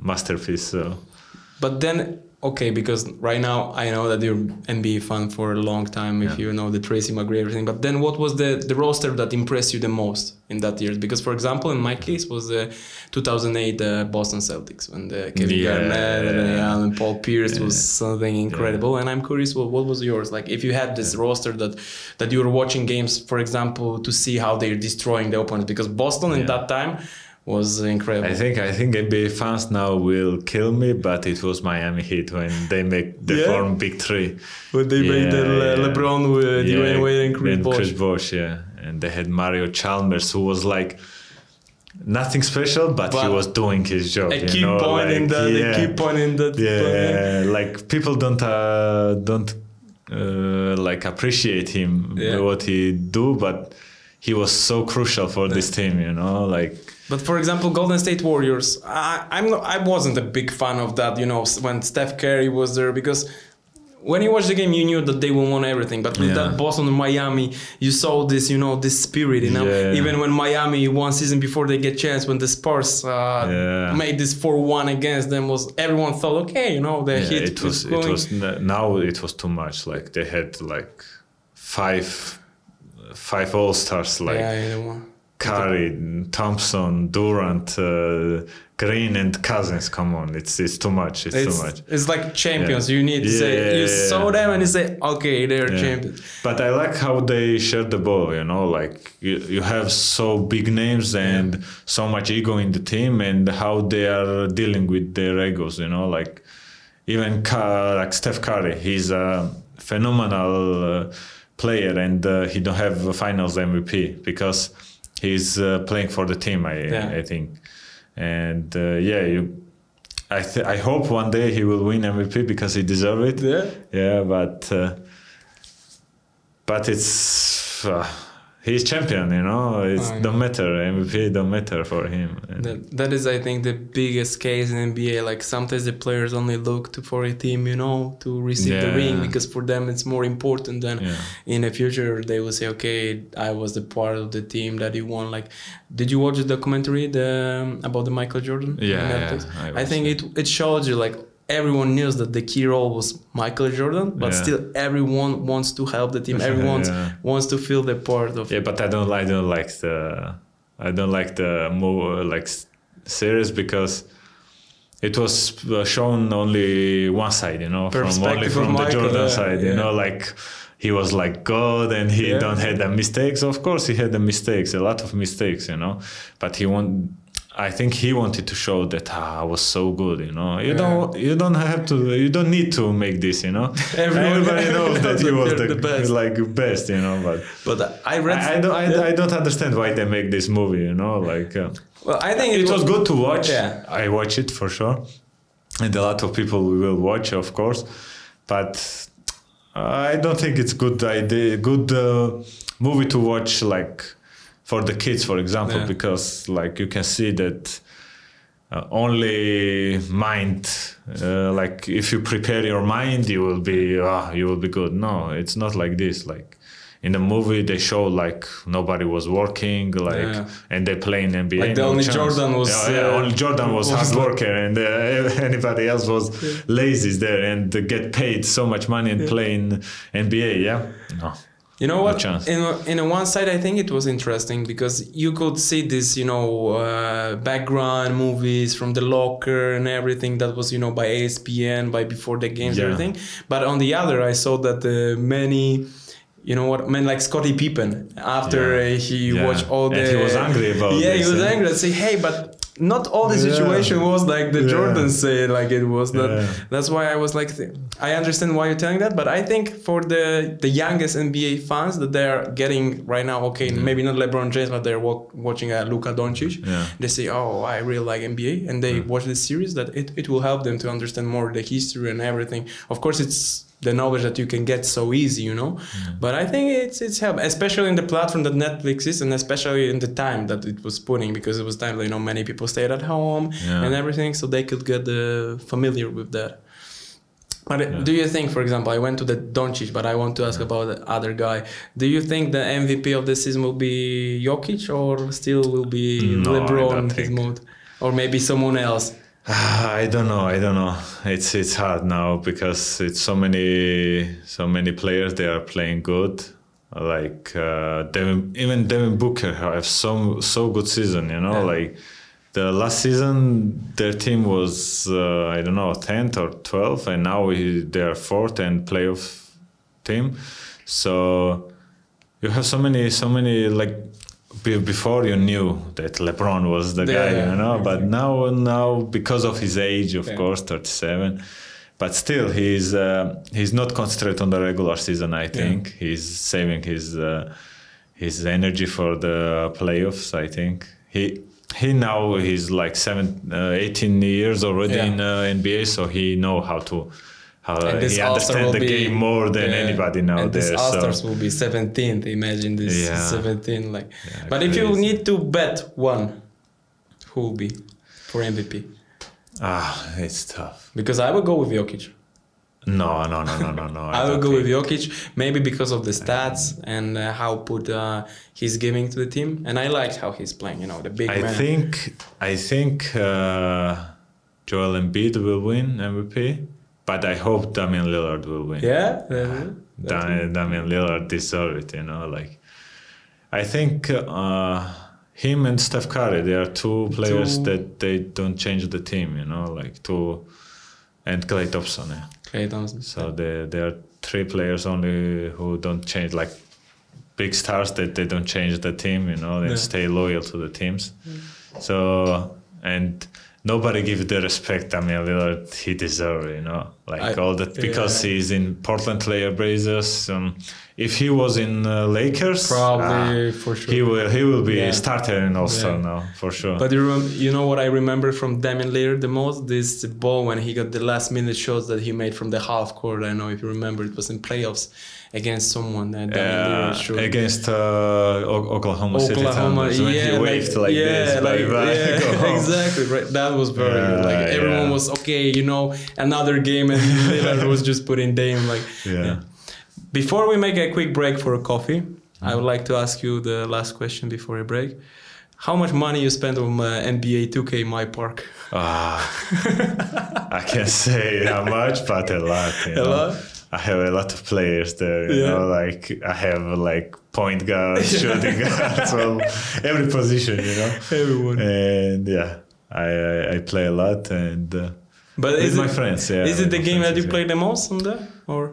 Speaker 2: masterpiece so.
Speaker 1: But then, okay, because right now I know that you're NBA fan for a long time. If
Speaker 2: Yeah.
Speaker 1: you know the Tracy McGrady everything, but then what was the the roster that impressed you the most in that year? Because for example, in my case was the 2008 uh, Boston Celtics when the Kevin
Speaker 2: Yeah.
Speaker 1: Garnett and Ray Allen, Paul Pierce was something incredible. And I'm curious, what, what was yours? Like if you had this roster that that you were watching games, for example, to see how they're destroying the opponents, because Boston in that time was incredible.
Speaker 2: I think I think NBA fans now will kill me, but it was Miami Heat when they make the
Speaker 1: Yeah?
Speaker 2: form big three.
Speaker 1: when they made the Le-
Speaker 2: yeah.
Speaker 1: LeBron with Dwyane Wade and Chris Bosh.
Speaker 2: Chris Bosh, yeah, and they had Mario Chalmers, who was like nothing special, but, he was doing his job.
Speaker 1: I
Speaker 2: you
Speaker 1: keep
Speaker 2: know,
Speaker 1: pointing
Speaker 2: like,
Speaker 1: that.
Speaker 2: yeah.
Speaker 1: They keep pointing that.
Speaker 2: yeah, like people don't uh, don't uh, like appreciate him
Speaker 1: Yeah.
Speaker 2: what he do, but he was so crucial for this team. You know, like
Speaker 1: But for example, Golden State Warriors, I, I'm not, I wasn't a big fan of that. You know, when Steph Curry was there, because when you watch the game, you knew that they will win everything. But with
Speaker 2: Yeah.
Speaker 1: that Boston and Miami, you saw this, you know, this spirit. You know,
Speaker 2: Yeah.
Speaker 1: even when Miami one season before they get chance, when the Spurs uh,
Speaker 2: Yeah.
Speaker 1: made this four one against them, was everyone thought, okay, you know, the
Speaker 2: yeah,
Speaker 1: hit
Speaker 2: it was
Speaker 1: is
Speaker 2: it was now it was too much. Like they had like five five all stars like
Speaker 1: yeah.
Speaker 2: Curry, Thompson, Durant, uh, Green, and Cousins. Come on, it's it's too much. It's,
Speaker 1: It's,
Speaker 2: too much.
Speaker 1: it's like champions.
Speaker 2: Yeah.
Speaker 1: You need to
Speaker 2: Yeah,
Speaker 1: say you saw them and you say, okay, they're champions.
Speaker 2: But I like how they share the ball. You know, like you, you have so big names and so much ego in the team, and how they are dealing with their egos. You know, like even Ka- like Steph Curry, he's a phenomenal uh, player, and uh, he don't have a Finals MVP because he's uh, playing for the team. I
Speaker 1: Yeah.
Speaker 2: I think, and uh, yeah, you. I th- I hope one day he will win MVP because he deserves it.
Speaker 1: Yeah.
Speaker 2: Yeah, but uh, but it's uh, he's champion, you know. It
Speaker 1: I know.
Speaker 2: don't matter MVP don't matter for him.
Speaker 1: That, that is, I think, the biggest case in NBA. Like sometimes the players only look to for a team, you know, to receive the ring because for them it's more important than
Speaker 2: yeah.
Speaker 1: in the future they will say, okay, I was the part of the team that you won. Like, did you watch the documentary the um, about the Michael Jordan?
Speaker 2: Yeah, yeah, I
Speaker 1: I, think it it shows you like everyone knew that the key role was Michael Jordan, but
Speaker 2: Yeah.
Speaker 1: still everyone wants to help the team. Everyone
Speaker 2: Yeah.
Speaker 1: wants to feel the part of.
Speaker 2: Yeah, but I don't I don't like the I don't like the more like series because it was shown only one side, you know, from only from the
Speaker 1: Michael,
Speaker 2: Jordan
Speaker 1: yeah,
Speaker 2: side, you
Speaker 1: yeah.
Speaker 2: know, like he was like God and he don't had the mistakes. Of course, he had the mistakes, a lot of mistakes, you know. But he want. I think he wanted to show that ah, I was so good, you know. You
Speaker 1: Yeah.
Speaker 2: don't, you don't have to, you don't need to make this, you know. Everybody knows that he was the,
Speaker 1: the best.
Speaker 2: like best, you know. But
Speaker 1: But I read.
Speaker 2: I, I don't, I. I don't understand why they make this movie, you know. Like uh,
Speaker 1: well, I think
Speaker 2: it was good to watch.
Speaker 1: Yeah.
Speaker 2: I watch it for sure, and a lot of people will watch, of course. But I don't think it's good idea, good uh, movie to watch like for the kids, for example,
Speaker 1: Yeah.
Speaker 2: because like you can see that. Uh, only mind uh, like if you prepare your mind you will be ah you will be good no it's not like this like in the movie they show like nobody was working like
Speaker 1: Yeah.
Speaker 2: and they play in NBA
Speaker 1: Like the
Speaker 2: no
Speaker 1: only
Speaker 2: chance.
Speaker 1: Jordan was,
Speaker 2: yeah, yeah,
Speaker 1: uh,
Speaker 2: only Jordan was,
Speaker 1: was
Speaker 2: hard worker and uh, anybody else was lazy there and get paid so much money and play in NBA yeah no
Speaker 1: You know what? In in a one side, I think it was interesting because you could see this, you know, uh, background movies from the locker and everything that was, you know, by ESPN, by before the games,
Speaker 2: Yeah.
Speaker 1: everything. But on the other, I saw that uh, many. You know what? I mean, like Scottie Pippen, after
Speaker 2: Yeah.
Speaker 1: uh, he
Speaker 2: Yeah.
Speaker 1: watched all the.
Speaker 2: And he was angry about
Speaker 1: Yeah,
Speaker 2: this,
Speaker 1: he was angry. and say, hey, but not all the
Speaker 2: Yeah.
Speaker 1: situation was like the
Speaker 2: Yeah.
Speaker 1: Jordans say like it was. That
Speaker 2: Yeah.
Speaker 1: that's why I was like, th- I understand why you're telling that, but I think for the the youngest NBA fans that they are getting right now, okay, maybe not LeBron James, but they're wa- watching uh, Luka Doncic. They say, oh, I really like NBA, and they watch this series. That it, it will help them to understand more the history and everything. Of course, it's the knowledge that you can get so easy, you know. But I think it's it's help, especially in the platform that Netflix is, and especially in the time that it was putting, because it was time you know many people stayed at home
Speaker 2: Yeah.
Speaker 1: and everything, so they could get uh, familiar with that. But
Speaker 2: Yeah.
Speaker 1: do you think, for example, I went to the Doncic, but I want to ask about the other guy. Do you think the MVP of the season will be Jokic or still will be
Speaker 2: No,
Speaker 1: LeBron
Speaker 2: don't
Speaker 1: his mode, or maybe someone else?
Speaker 2: I don't know. I don't know. It's it's hard now because it's so many so many players. They are playing good. Like uh, Devin, even Devin Booker have so so good season. You know,
Speaker 1: Yeah.
Speaker 2: like the last season, their team was uh, I don't know tenth or twelfth, and now they are fourth and playoff team. So you have so many so many like before you knew that LeBron was the guy,
Speaker 1: Yeah,
Speaker 2: you know. But now, now because of his age, of
Speaker 1: Yeah.
Speaker 2: course, thirty-seven. But still, he's uh, he's not concentrated on the regular season. I think he's saving his uh, his energy for the playoffs. I think he he now he's like seven, uh, 18 years already
Speaker 1: Yeah.
Speaker 2: in uh, NBA, so he know how to. How
Speaker 1: And this
Speaker 2: he
Speaker 1: will
Speaker 2: the
Speaker 1: be-
Speaker 2: game more than
Speaker 1: yeah.
Speaker 2: anybody now
Speaker 1: And this. All-Stars
Speaker 2: So
Speaker 1: will be 17th. Imagine this
Speaker 2: Yeah.
Speaker 1: 17. Like,
Speaker 2: Yeah,
Speaker 1: but if you need to bet one, who will be for MVP?
Speaker 2: ah, it's tough.
Speaker 1: Because I will go with Jokic.
Speaker 2: No, no, no, no, no, no.
Speaker 1: I, will
Speaker 2: don't
Speaker 1: go
Speaker 2: think.
Speaker 1: with Jokic, maybe because of the stats and uh, how put uh, he's giving to the team, and I liked how he's playing. You know, the big man.
Speaker 2: I
Speaker 1: man.
Speaker 2: think I think uh, Joel Embiid will win MVP, but I hope Damian Lillard will win.
Speaker 1: Yeah.
Speaker 2: Da- Damian Lillard deserve it. You know, like I think uh, him and Steph Curry, they are two players
Speaker 1: Two-
Speaker 2: that they don't change the team. You know, like two and Klay Thompson. Yeah.
Speaker 1: Klay Thompson.
Speaker 2: So there there are three players only who don't change like big stars that they don't change the team, you know, they
Speaker 1: Yeah.
Speaker 2: stay loyal to the teams. So and nobody give the respect I mean Lillard he deserve, you know. Like
Speaker 1: I-
Speaker 2: all that because
Speaker 1: yeah.
Speaker 2: he's in Portland Trail Blazers. Um, if he was in uh, Lakers,
Speaker 1: Probably
Speaker 2: ah,
Speaker 1: for sure.
Speaker 2: he will he will be
Speaker 1: Yeah.
Speaker 2: a starter in All Star
Speaker 1: Yeah.
Speaker 2: now for sure.
Speaker 1: But you, rem- you know what I remember from Damian Lillard the most? This ball when he got the last minute shots that he made from the half court. I don't know if you remember. It was in playoffs against someone. Uh, Damian
Speaker 2: uh,
Speaker 1: Lillard
Speaker 2: against uh, Oklahoma, City
Speaker 1: Oklahoma,
Speaker 2: when
Speaker 1: yeah,
Speaker 2: he waved like, this,
Speaker 1: yeah,
Speaker 2: bye
Speaker 1: like- yeah, exactly. Right, that was very good. Like everyone
Speaker 2: yeah.
Speaker 1: was okay, you know, another game, and Lillard was just putting Dame like.
Speaker 2: Yeah.
Speaker 1: Before we make a quick break for a coffee, I would like to ask you the last question before a break. How much money you spent on uh, NBA 2K My Park?
Speaker 2: Ah, I can't say how much, but a lot.
Speaker 1: A
Speaker 2: know?
Speaker 1: lot?
Speaker 2: I have a lot of players there. You
Speaker 1: Yeah.
Speaker 2: know, like I have like point guards, shooting guards, well, every position. You know,
Speaker 1: Everyone.
Speaker 2: and yeah, I I, I play a lot and uh,
Speaker 1: But
Speaker 2: with
Speaker 1: is
Speaker 2: my
Speaker 1: it,
Speaker 2: friends. Yeah,
Speaker 1: is it the game that you
Speaker 2: yeah.
Speaker 1: play the most on there? Or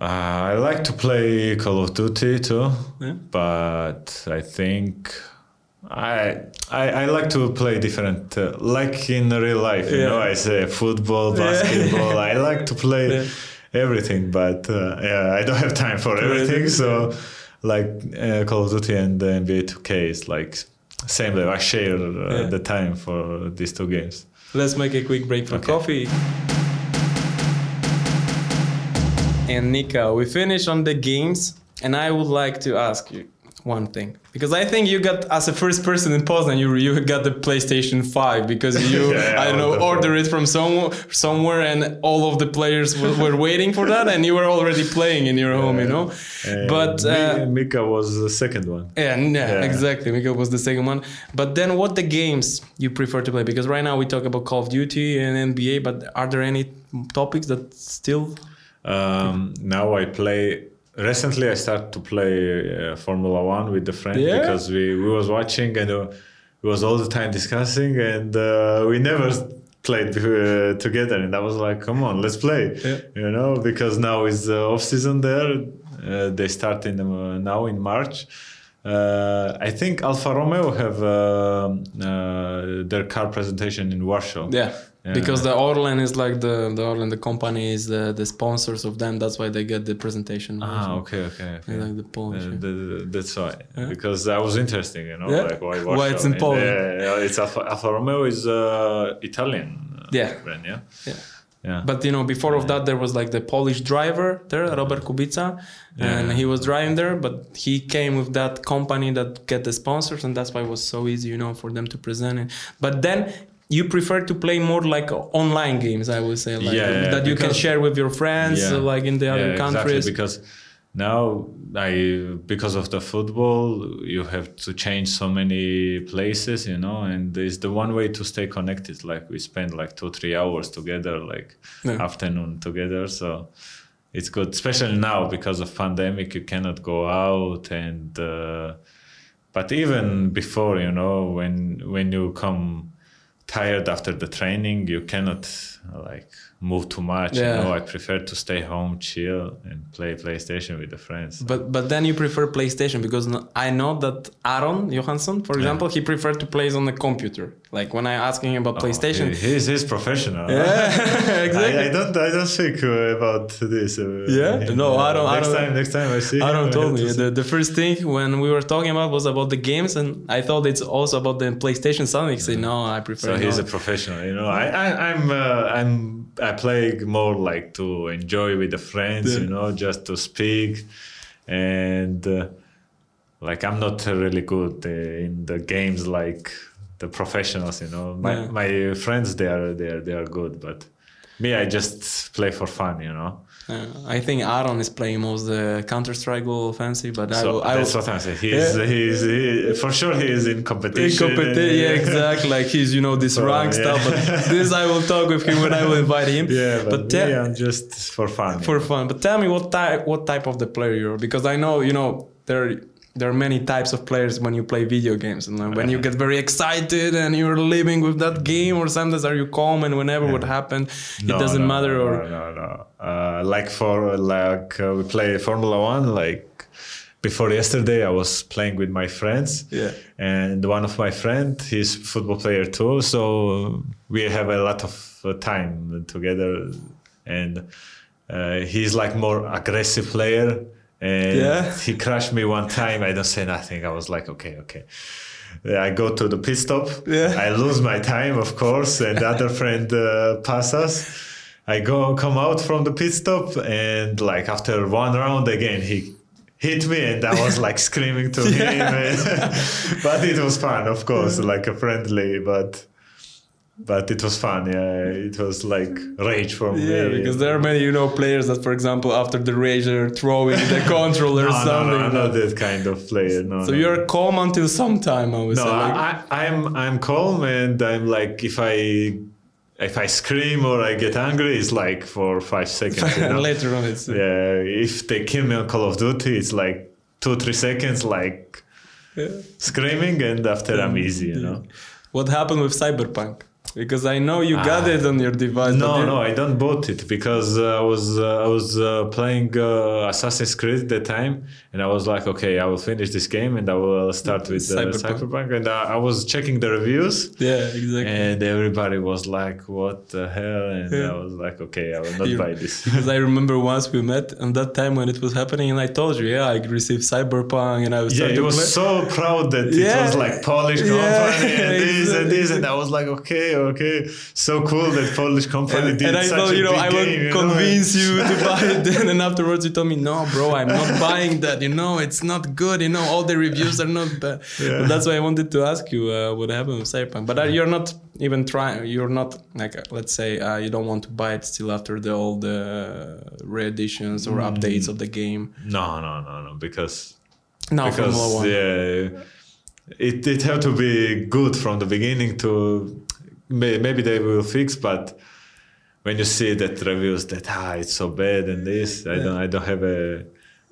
Speaker 2: Uh, I like to play Call of Duty too,
Speaker 1: Yeah.
Speaker 2: but I think I I, I like to play different, uh, like in real life. You
Speaker 1: Yeah.
Speaker 2: know, I say football,
Speaker 1: Yeah.
Speaker 2: basketball. I like to play
Speaker 1: Yeah.
Speaker 2: Everything, but uh, yeah, I don't have time for everything. So, like uh, Call of Duty and the NBA 2K is like same level. I share uh,
Speaker 1: Yeah.
Speaker 2: the time for these two games.
Speaker 1: Let's make a quick break for
Speaker 2: Okay.
Speaker 1: coffee. And Nika, we finish on the games, and I would like to ask you one thing because I think you got as a first person in Poznan, you you got the PlayStation Five because you
Speaker 2: Yeah,
Speaker 1: I don't know order it from somewhere somewhere, and all of the players were, were waiting for that, and you were already playing in your home, you know. But, uh,
Speaker 2: Mika was the second one.
Speaker 1: Yeah, yeah,
Speaker 2: Yeah.
Speaker 1: exactly. mika was the second one. But then, what the games you prefer to play? Because right now we talk about Call of Duty and NBA, but are there any topics that still?
Speaker 2: Um, now I play. Recently, I started to play uh, Formula One with the friend
Speaker 1: Yeah?
Speaker 2: because we, we was watching and uh, we was all the time discussing and uh, we never played uh, together. And I was like, "Come on, let's play!"
Speaker 1: Yeah.
Speaker 2: You know, because now is the off season there. Uh, they start in uh, now in March. Uh, I think Alfa Romeo have uh, uh, their car presentation in Warsaw.
Speaker 1: Yeah,
Speaker 2: Yeah.
Speaker 1: because the Orlen is like the the Orlen, the company is the, the sponsors of them. That's why they get the presentation.
Speaker 2: Ah, okay, okay. okay.
Speaker 1: Like the Polish.
Speaker 2: Uh,
Speaker 1: yeah.
Speaker 2: the, that's why,
Speaker 1: Yeah.
Speaker 2: because that was interesting, you know,
Speaker 1: Yeah.
Speaker 2: like why,
Speaker 1: Why it's in Poland.
Speaker 2: yeah, it's Alfa, Alfa Romeo is uh, Italian. uh,
Speaker 1: Yeah.
Speaker 2: brand, yeah,
Speaker 1: Yeah.
Speaker 2: yeah.
Speaker 1: But you know, before of that, there was like the Polish driver there, Robert Kubica, and he was driving there. But he came with that company that get the sponsors, and that's why it was so easy, you know, for them to present it. But then you prefer to play more like online games, I would say, like
Speaker 2: Yeah,
Speaker 1: that you can share with your friends,
Speaker 2: Yeah.
Speaker 1: like in the other
Speaker 2: Yeah,
Speaker 1: countries.
Speaker 2: Exactly, because now I because of the football you have to change so many places, you know, and it's the one way to stay connected. Like we spend like two three hours together, like afternoon together, so it's good. Especially now because of pandemic, you cannot go out and. Uh, but even before, you know, when when you come tired after the training, you cannot like move too much.
Speaker 1: Yeah.
Speaker 2: You know, I prefer to stay home, chill, and play PlayStation with the friends.
Speaker 1: But but then you prefer PlayStation because I know that Aron Jóhannsson, for example, he preferred to play on the computer. Like when I ask him about
Speaker 2: Oh,
Speaker 1: PlayStation,
Speaker 2: he- he's he's professional.
Speaker 1: yeah, exactly.
Speaker 2: I, I don't I don't think uh, about this. uh,
Speaker 1: Yeah?
Speaker 2: him.
Speaker 1: No, I
Speaker 2: Next
Speaker 1: don't-
Speaker 2: time, next time I see.
Speaker 1: Aaron
Speaker 2: I
Speaker 1: told me
Speaker 2: to
Speaker 1: the, the first thing when we were talking about was about the games, and I thought it's also about the PlayStation. Something. Said, "No, I prefer."
Speaker 2: So he's a professional, you know. I, I I'm uh, I'm I play more like to enjoy with the friends,
Speaker 1: Yeah.
Speaker 2: you know, just to speak, and uh, like I'm not really good uh, in the games like the professionals, you know. My
Speaker 1: Yeah.
Speaker 2: my friends they are they are they are good, but me I just play for fun, you know.
Speaker 1: Uh, I think Aron is playing most the Counter Strike Global Offensive, but I
Speaker 2: So
Speaker 1: will. I
Speaker 2: that's what I'm saying. He's
Speaker 1: Yeah.
Speaker 2: he's he, for sure he is in competition.
Speaker 1: in competi- yeah, exactly. Like he's, you know, this
Speaker 2: So,
Speaker 1: rank
Speaker 2: yeah.
Speaker 1: stuff. But this I will talk with him when I will invite him.
Speaker 2: Yeah, but,
Speaker 1: But
Speaker 2: me,
Speaker 1: te-
Speaker 2: I'm just for fun.
Speaker 1: for fun. But tell me what type what type of the player you're because I know you know there there are many types of players when you play video games and like, when you get very excited and you're living with that game or sometimes are you calm and whenever what happened it doesn't
Speaker 2: no,
Speaker 1: matter
Speaker 2: no,
Speaker 1: or
Speaker 2: no no no. Uh, like for like uh, we play formula one like before yesterday i was playing with my friends.
Speaker 1: Yeah.
Speaker 2: and one of my friend he's football player too so we have a lot of uh, time together. And uh, he's like more aggressive player and
Speaker 1: Yeah.
Speaker 2: he crashed me one time i don't say nothing i was like okay okay I go to the pit stop.
Speaker 1: Yeah.
Speaker 2: I lose my time, of course, and the other friend uh, passes. I go come out from the pit stop, and like after one round again, he hit me, and I was like screaming to him. and- but it was fun, of course, like a friendly, but but it was fun. Yeah, it was like rage for me.
Speaker 1: yeah because there are many you know players that for example after the rage are throwing the controller or
Speaker 2: no, no,
Speaker 1: something
Speaker 2: no, I'm not that kind of player. No.
Speaker 1: so
Speaker 2: no.
Speaker 1: you're calm until some time I would
Speaker 2: No,
Speaker 1: say like,
Speaker 2: I, I, I'm I'm calm and I'm like if I if I scream or I get angry, it's like for five seconds. You know?
Speaker 1: later on it's uh,
Speaker 2: yeah, if they kill me on Call of Duty, it's like two three seconds, like
Speaker 1: Yeah.
Speaker 2: screaming, and after I'm easy. You know.
Speaker 1: what happened with cyberpunk Because I know you got
Speaker 2: Ah.
Speaker 1: it on your device.
Speaker 2: No, no, I don't bought it because uh, I was uh, I was uh, playing uh, Assassin's Creed at the time, and I was like, okay, I will finish this game and I will start with uh,
Speaker 1: Cyberpunk.
Speaker 2: Cyberpunk. And I, I was checking the reviews,
Speaker 1: Yeah, exactly.
Speaker 2: and everybody was like, "What the hell?" And
Speaker 1: Yeah.
Speaker 2: I was like, "Okay, I will not
Speaker 1: You-
Speaker 2: buy this."
Speaker 1: because I remember once we met and that time when it was happening, and I told you, yeah, I received Cyberpunk, and I was
Speaker 2: Yeah,
Speaker 1: to
Speaker 2: was so proud that it was like Polish
Speaker 1: Yeah,
Speaker 2: company and this and this, and I was like, okay, okay, so cool that Polish company
Speaker 1: and,
Speaker 2: did
Speaker 1: and I
Speaker 2: such
Speaker 1: thought, you know, I will
Speaker 2: game, you know,
Speaker 1: convince you to buy it. Then, and afterwards, you told me, no, bro, I'm not buying that. You know, it's not good. You know, all the reviews are not bad.
Speaker 2: Yeah.
Speaker 1: But that's why I wanted to ask you uh, what happened with Cyberpunk. But uh, you're not even trying. You're not like, uh, let's say, uh, you don't want to buy it still after the all the re-editions or
Speaker 2: Mm.
Speaker 1: updates of the game.
Speaker 2: No, no, no, no, because
Speaker 1: Now
Speaker 2: because yeah, it it had to be good from the beginning to may, maybe they will fix, but when you see that reviews that ah it's so bad and this, I don't I don't have a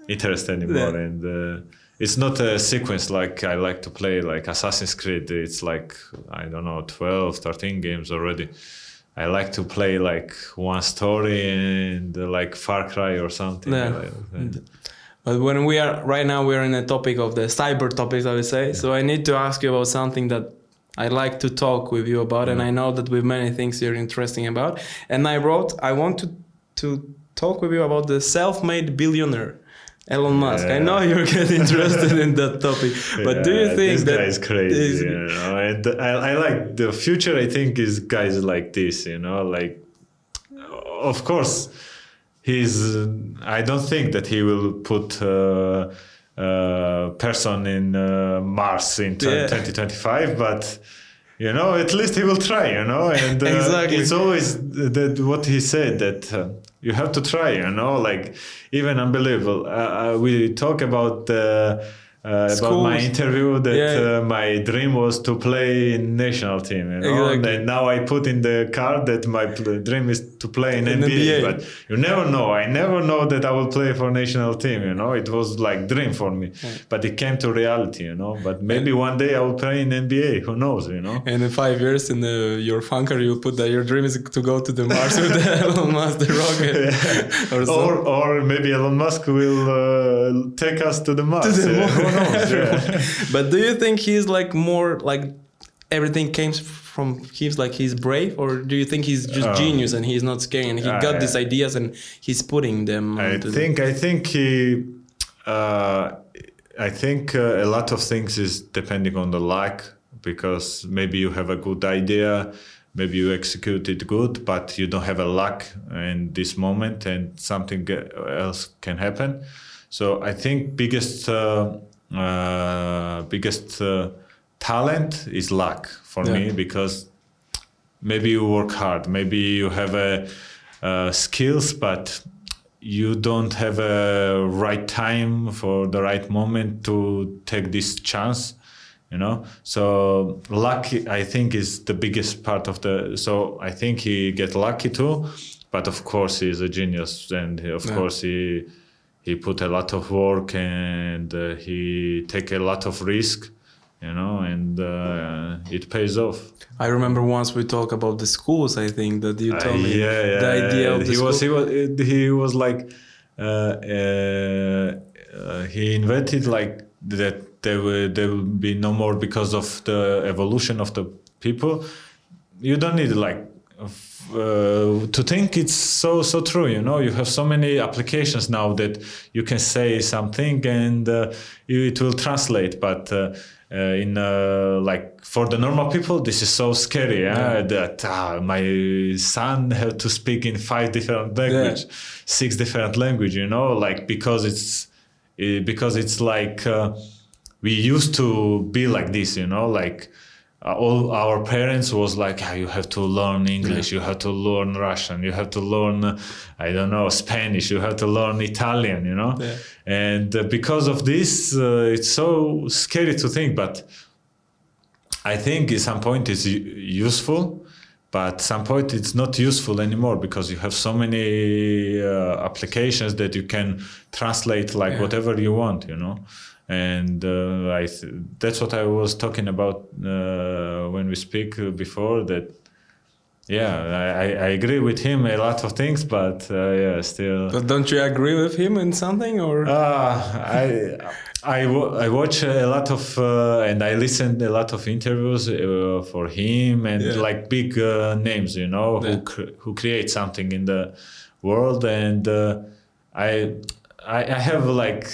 Speaker 2: interest anymore,
Speaker 1: Yeah.
Speaker 2: and uh, it's not a sequence like I like to play like Assassin's Creed. It's like I don't know 12, 13 games already. I like to play like one story and uh, like Far Cry or something.
Speaker 1: Yeah.
Speaker 2: like.
Speaker 1: But when we are right now, we're in a topic of the cyber topics, I would say. So I need to ask you about something that I like to talk with you about, and I know that with many things you're interesting about. And I wrote, I want to to talk with you about the self-made billionaire. Elon Musk. I know you're getting interested in that topic, but do you think
Speaker 2: this
Speaker 1: that
Speaker 2: guy is crazy? you know? And I, I like the future. I think is guys like this. You know, like of course he's. I don't think that he will put. Uh, uh, person in uh, Mars in t-
Speaker 1: Yeah.
Speaker 2: 2025, but you know, at least he will try. You know, and uh,
Speaker 1: Exactly.
Speaker 2: it's always that what he said that uh, you have to try. You know, like even unbelievable. Uh, uh, we talk about. Uh, about my interview that
Speaker 1: Yeah.
Speaker 2: uh, my dream was to play in national team you know
Speaker 1: Exactly.
Speaker 2: and now I put in the card that my pl- dream is to play in,
Speaker 1: In
Speaker 2: NBA,
Speaker 1: NBA.
Speaker 2: but you never know I never know that I will play for national team you know it was like dream for me but it came to reality you know but maybe one day I will play in NBA who knows you know
Speaker 1: And in five years, in the, your funker, you put that your dream is to go to the Mars with the Elon Musk, the rocket, or
Speaker 2: or, or maybe Elon Musk will uh, take us to the Mars.
Speaker 1: the
Speaker 2: yeah,
Speaker 1: moon.
Speaker 2: Who knows? Yeah.
Speaker 1: but do you think he's like more like everything came from he's like he's brave or do you think he's just
Speaker 2: Um,
Speaker 1: genius and he's not scared and he
Speaker 2: I-
Speaker 1: got these ideas and he's putting them
Speaker 2: I
Speaker 1: the-
Speaker 2: think I think he uh, I think uh, a lot of things is depending on the luck because maybe you have a good idea maybe you execute it good but you don't have a luck in this moment and something else can happen so I think biggest uh, uh, biggest uh, talent is luck for
Speaker 1: Yeah.
Speaker 2: me because maybe you work hard maybe you have a uh, skills but you don't have a right time for the right moment to take this chance you know so luck i think is the biggest part of the so i think he get lucky too but of course he's a genius and of
Speaker 1: Yeah.
Speaker 2: course he he put a lot of work and uh, he take a lot of risk you know and uh, it pays off
Speaker 1: i remember once we talked about the schools i think that you
Speaker 2: uh,
Speaker 1: told me
Speaker 2: yeah, yeah,
Speaker 1: the idea of the
Speaker 2: he was he
Speaker 1: school.
Speaker 2: was he was like uh, uh, uh, he invented like that there will there will be no more because of the evolution of the people. You don't need like uh, to think it's so so true. You know, you have so many applications now that you can say something and uh, it will translate, but. Uh, uh, in uh, like for the normal people this is so scary yeah? that ah, my son have to speak in five different language six different language you know like because it's eh, because it's like uh, we used to be like this you know like uh, all our parents was like ah, you have to learn english you have to learn russian you have to learn uh, i don't know spanish you have to learn italian you know
Speaker 1: Yeah.
Speaker 2: and uh, because of this uh, it's so scary to think but i think at some point it's useful but at some point it's not useful anymore because you have so many uh, applications that you can translate like
Speaker 1: Yeah.
Speaker 2: whatever you want you know and uh, I th- that's what I was talking about uh, when we speak before that yeah, I, I agree with him a lot of things, but uh, yeah, still.
Speaker 1: But don't you agree with him in something or?
Speaker 2: Uh, I I, I watch a lot of uh, and I listen a lot of interviews uh, for him and
Speaker 1: Yeah.
Speaker 2: like big uh, names, you know,
Speaker 1: Yeah.
Speaker 2: who cr- who create something in the world, and uh, I, I I have like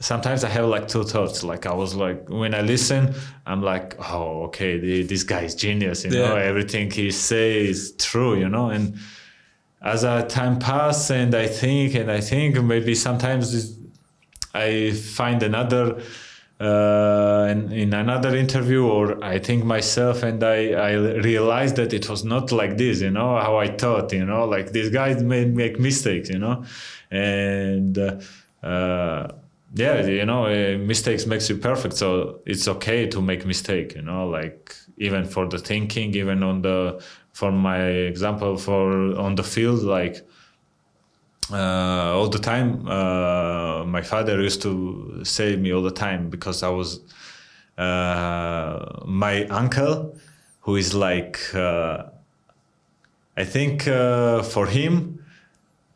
Speaker 2: sometimes I have like two thoughts. Like I was like when I listen, I'm like, oh, okay, the, this guy is genius. You know, everything he says is true. You know, and as a time pass, and I think and I think maybe sometimes it's- I find another. Uh, in, in another interview, or I think myself, and I, I realized that it was not like this, you know, how I thought, you know, like these guys make mistakes, you know, and uh, yeah you know uh, mistakes makes you perfect so it's okay to make mistake you know like even for the thinking even on the for my example for on the field like uh, all the time uh, my father used to say me all the time because i was uh, my uncle who is like uh, i think uh, for him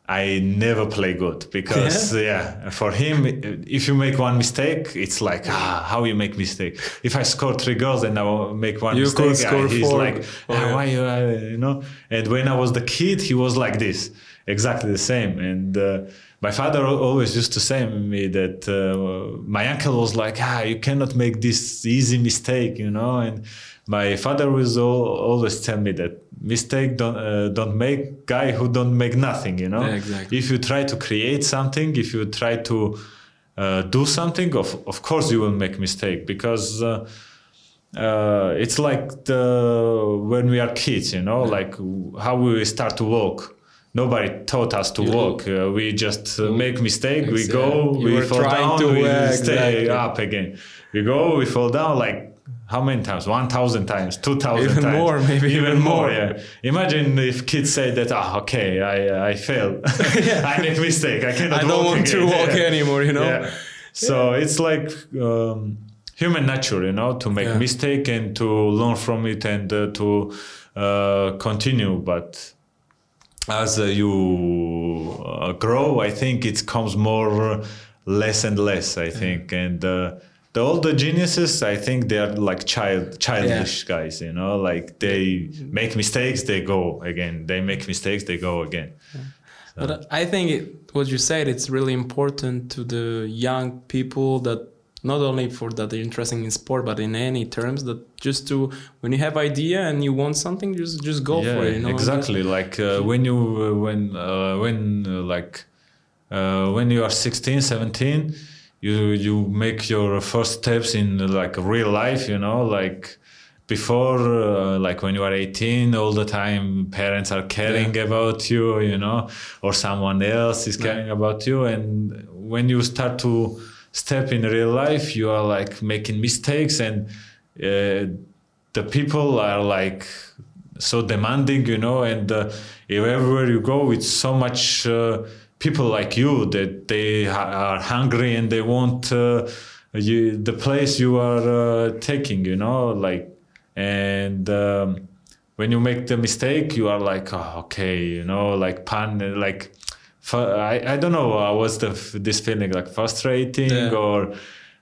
Speaker 2: I never play good because yeah. for him if you make one mistake it's like ah how you make mistake if I score three goals and I make one
Speaker 1: You
Speaker 2: mistake uh, he's
Speaker 1: four.
Speaker 2: like
Speaker 1: Oh,
Speaker 2: ah,
Speaker 1: yeah.
Speaker 2: why you uh, you know and when I was the kid he was like this exactly the same. And uh, my father always used to say to me that uh, my uncle was like ah you cannot make this easy mistake you know? And my father was al- always tell me that mistake don't uh, don't make guy who don't make nothing you know?
Speaker 1: Yeah, exactly.
Speaker 2: if you try to create something if you try to uh, do something of of course you will make mistake because uh, uh, it's like the when we are kids you know? Like how we start to walk nobody taught us to
Speaker 1: You-
Speaker 2: walk uh, we just uh, make mistake we go.
Speaker 1: You
Speaker 2: we fall down
Speaker 1: to,
Speaker 2: we
Speaker 1: yeah,
Speaker 2: stay
Speaker 1: exactly.
Speaker 2: up again we go we fall down like how many times 1000 times 2000
Speaker 1: Even
Speaker 2: times
Speaker 1: more, maybe
Speaker 2: even,
Speaker 1: even
Speaker 2: more
Speaker 1: more.
Speaker 2: yeah imagine if kids say that ah okay i i failed i make mistake i cannot
Speaker 1: I don't
Speaker 2: walk
Speaker 1: want to walk
Speaker 2: Yeah.
Speaker 1: anymore, you know?
Speaker 2: Yeah. So it's like um, human nature, you know, to make mistake and to learn from it and uh, to uh, continue. But as uh, you uh, grow, I think it comes more less and less. I think, and uh, the older geniuses, I think they are like child childish guys. You know, like they make mistakes, they go again. They make mistakes, they go again.
Speaker 1: But I think it, what you said it's really important to the young people that not only for that they're interested in sport, but in any terms that just to when you have idea and you want something, just just go for it. You know?
Speaker 2: exactly. Like uh, when you uh, when uh, when uh, like uh, when you are 16, 17, you you make your first steps in like real life. You know, like before uh, like when you are 18 all the time parents are caring about you you know or someone else is caring about you and when you start to step in real life you are like making mistakes and uh, the people are like so demanding you know and uh, if everywhere you go it's so much uh, people like you that they ha- are hungry and they want uh, you the place you are uh, taking you know like and um, when you make the mistake you are like oh, okay you know like pan like I, I don't know uh, what's the this feeling like frustrating
Speaker 1: Yeah.
Speaker 2: or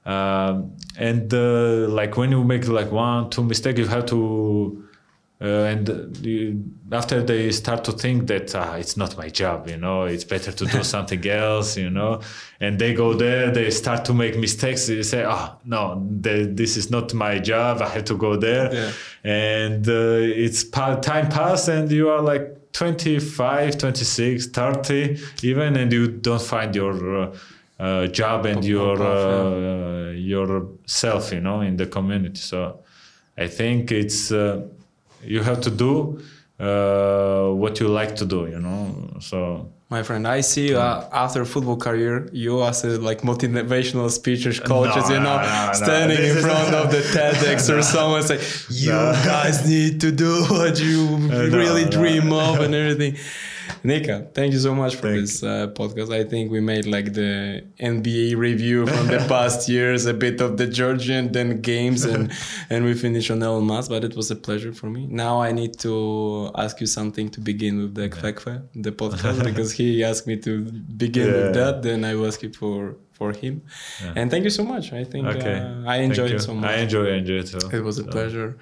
Speaker 2: um, and uh, like when you make like one two mistake you have to uh, and you, after they start to think that ah, it's not my job you know it's better to do something else you know and they go there they start to make mistakes they say ah no the, this is not my job i have to go there
Speaker 1: Yeah.
Speaker 2: and uh, it's pa- time pass and you are like 25 26 30 even and you don't find your uh, uh, job and your uh, yourself you know in the community. So i think it's uh, you have to do uh, what you like to do you know so
Speaker 1: my friend. I see uh, after football career, you as a like motivational speakers, coaches,
Speaker 2: No,
Speaker 1: you know,
Speaker 2: no, no,
Speaker 1: standing in front of the TEDx or someone say, "You guys need to do what you really dream of and everything." Nika, thank you so much for
Speaker 2: Thank
Speaker 1: this uh, podcast. I think we made like the NBA review from the past years, a bit of the Georgian, then games, and and we finished on Elon Musk. But it was a pleasure for me. Now I need to ask you something to begin with the Kvekve, the podcast, because he asked me to begin with that. Then I will ask you for for him.
Speaker 2: Yeah.
Speaker 1: And thank you so much. I think
Speaker 2: Okay.
Speaker 1: uh, I enjoyed it so much.
Speaker 2: I enjoy, I enjoy it too.
Speaker 1: it was a
Speaker 2: So-
Speaker 1: pleasure.